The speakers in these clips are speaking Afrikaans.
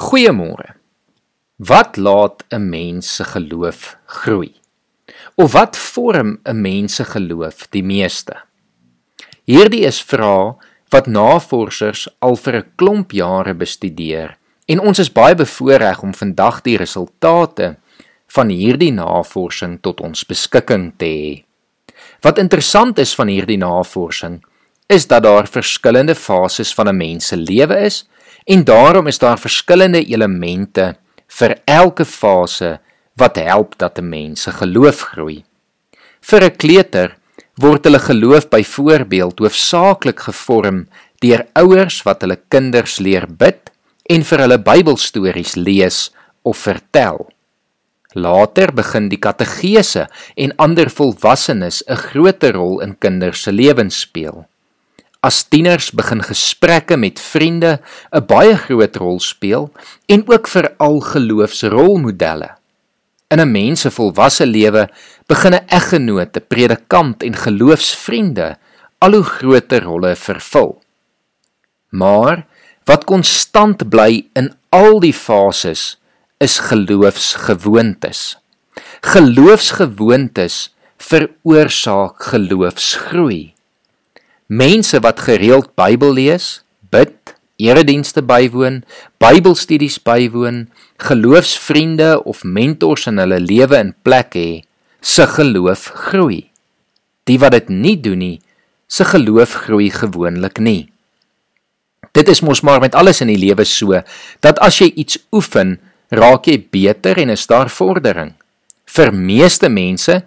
Goeiemôre. Wat laat 'n mens se geloof groei? Of wat vorm 'n mens se geloof die meeste? Hierdie is vrae wat navorsers al vir 'n klomp jare bestudeer en ons is baie bevoorreg om vandag die resultate van hierdie navorsing tot ons beskikking te hê. Wat interessant is van hierdie navorsing is dat daar verskillende fases van 'n mens se lewe is en daarom is daar verskillende elemente vir elke fase wat help dat 'n mens se geloof groei. Vir 'n kleuter word hulle geloof byvoorbeeld hoofsaaklik gevorm deur ouers wat hulle kinders leer bid en vir hulle Bybelstories lees of vertel. Later begin die kategese en ander volwassenes 'n groter rol in kinders se lewens speel. As tieners begin gesprekke met vriende 'n baie groot rol speel en ook vir al geloofsrolmodelle. In 'n mens se volwasse lewe begin 'n eggenoot, 'n predikant en geloofsvriende al hoe groter rolle vervul. Maar wat konstant bly in al die fases is geloofsgewoontes. Geloofsgewoontes veroorsaak geloofsgroei. Mense wat gereeld Bybel lees, bid, eredienste bywoon, Bybelstudies bywoon, geloofsvriende of mentors in hulle lewe in plek hê, se geloof groei. Die wat dit nie doen nie, se geloof groei gewoonlik nie. Dit is mos maar met alles in die lewe so dat as jy iets oefen, raak jy beter en is daar vordering. Vir meeste mense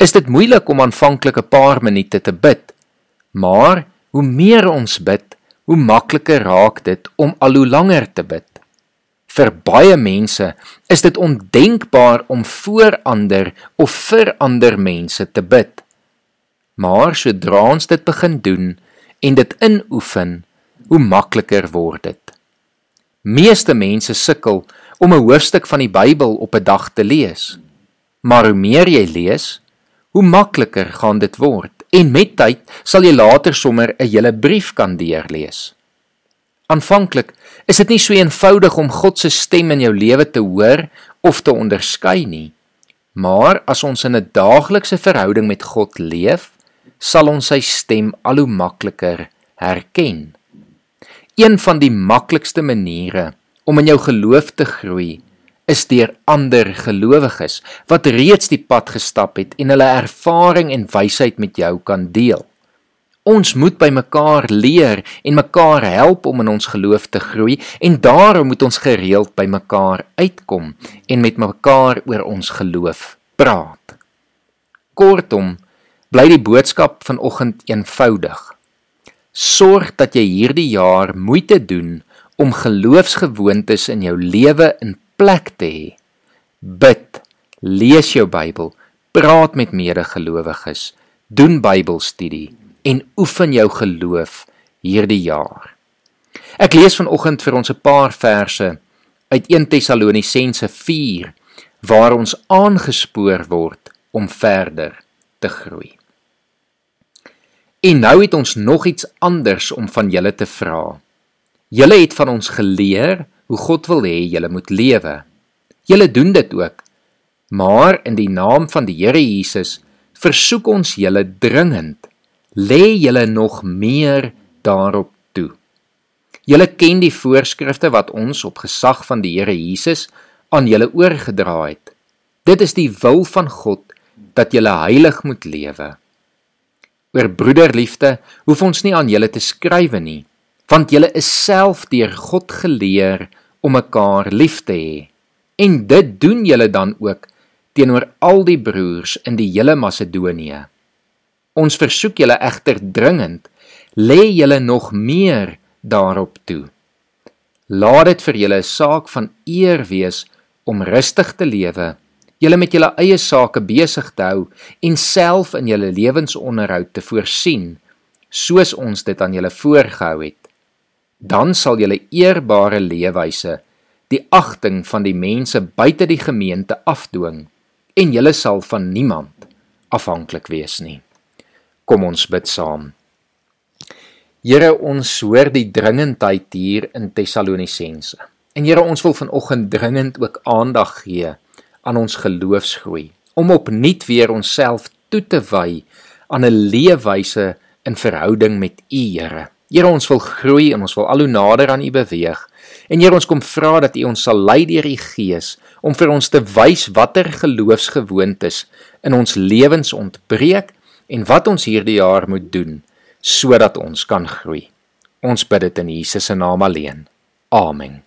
is dit moeilik om aanvanklik 'n paar minute te bid Maar hoe meer ons bid, hoe makliker raak dit om al hoe langer te bid. Vir baie mense is dit ondenkbaar om voor ander of vir ander mense te bid. Maar sodra ons dit begin doen en dit inoefen, hoe makliker word dit. Meeste mense sukkel om 'n hoofstuk van die Bybel op 'n dag te lees. Maar hoe meer jy lees, hoe makliker gaan dit word en met tyd sal jy later sommer 'n hele brief kan deurlees. Aanvanklik is dit nie so eenvoudig om God se stem in jou lewe te hoor of te onderskei nie. Maar as ons in 'n daaglikse verhouding met God leef, sal ons sy stem al hoe makliker herken. Een van die maklikste maniere om in jou geloof te groei, is deur ander gelowiges wat reeds die pad gestap het en hulle ervaring en wysheid met jou kan deel. Ons moet by mekaar leer en mekaar help om in ons geloof te groei en daarom moet ons gereeld by mekaar uitkom en met mekaar oor ons geloof praat. Kortom, bly die boodskap vanoggend eenvoudig. Sorg dat jy hierdie jaar moeite doen om geloofsgewoontes in jou lewe in plek te hê. Bid, lees jou Bybel, praat met medegelowiges, doen Bybelstudie en oefen jou geloof hierdie jaar. Ek lees vanoggend vir ons 'n paar verse uit 1 Tessalonisense 4 waar ons aangespoor word om verder te groei. En nou het ons nog iets anders om van julle te vra. Julle het van ons geleer hoe God wil hê julle moet lewe. Julle doen dit ook. Maar in die naam van die Here Jesus versoek ons julle dringend, lê julle nog meer daarop toe. Julle ken die voorskrifte wat ons op gesag van die Here Jesus aan julle oorgedra het. Dit is die wil van God dat julle heilig moet lewe. Oor broederliefde hoef ons nie aan julle te skrywe nie want julle is self deur God geleer om mekaar lief te hê. En dit doen julle dan ook teenoor al die broers in die hele Macedonië. Ons versoek julle egter dringend, lê julle nog meer daarop toe. Laat dit vir julle 'n saak van eer wees om rustig te lewe, julle met julle eie sake besig te hou en self in julle lewensonderhoud te voorsien, soos ons dit aan julle voorgehou het dan sal julle eerbare leefwyse die agting van die mense buite die gemeente afdwing en julle sal van niemand afhanklik wees nie. Kom ons bid saam. Here, ons hoor die dringendheid hier in Tessalonisense. En Here, ons wil vanoggend dringend ook aandag gee aan ons geloofsgroei om opnuut weer onsself toe te wy aan 'n leefwyse in verhouding met U, Here. Here, ons wil groei en ons wil al hoe nader aan U beweeg. En Here, ons kom vra dat U ons sal lei deur U Gees om vir ons te wys watter geloofsgewoontes in ons lewens ontbreek en wat ons hierdie jaar moet doen sodat ons kan groei. Ons bid dit in Jesus se naam alleen. Amen.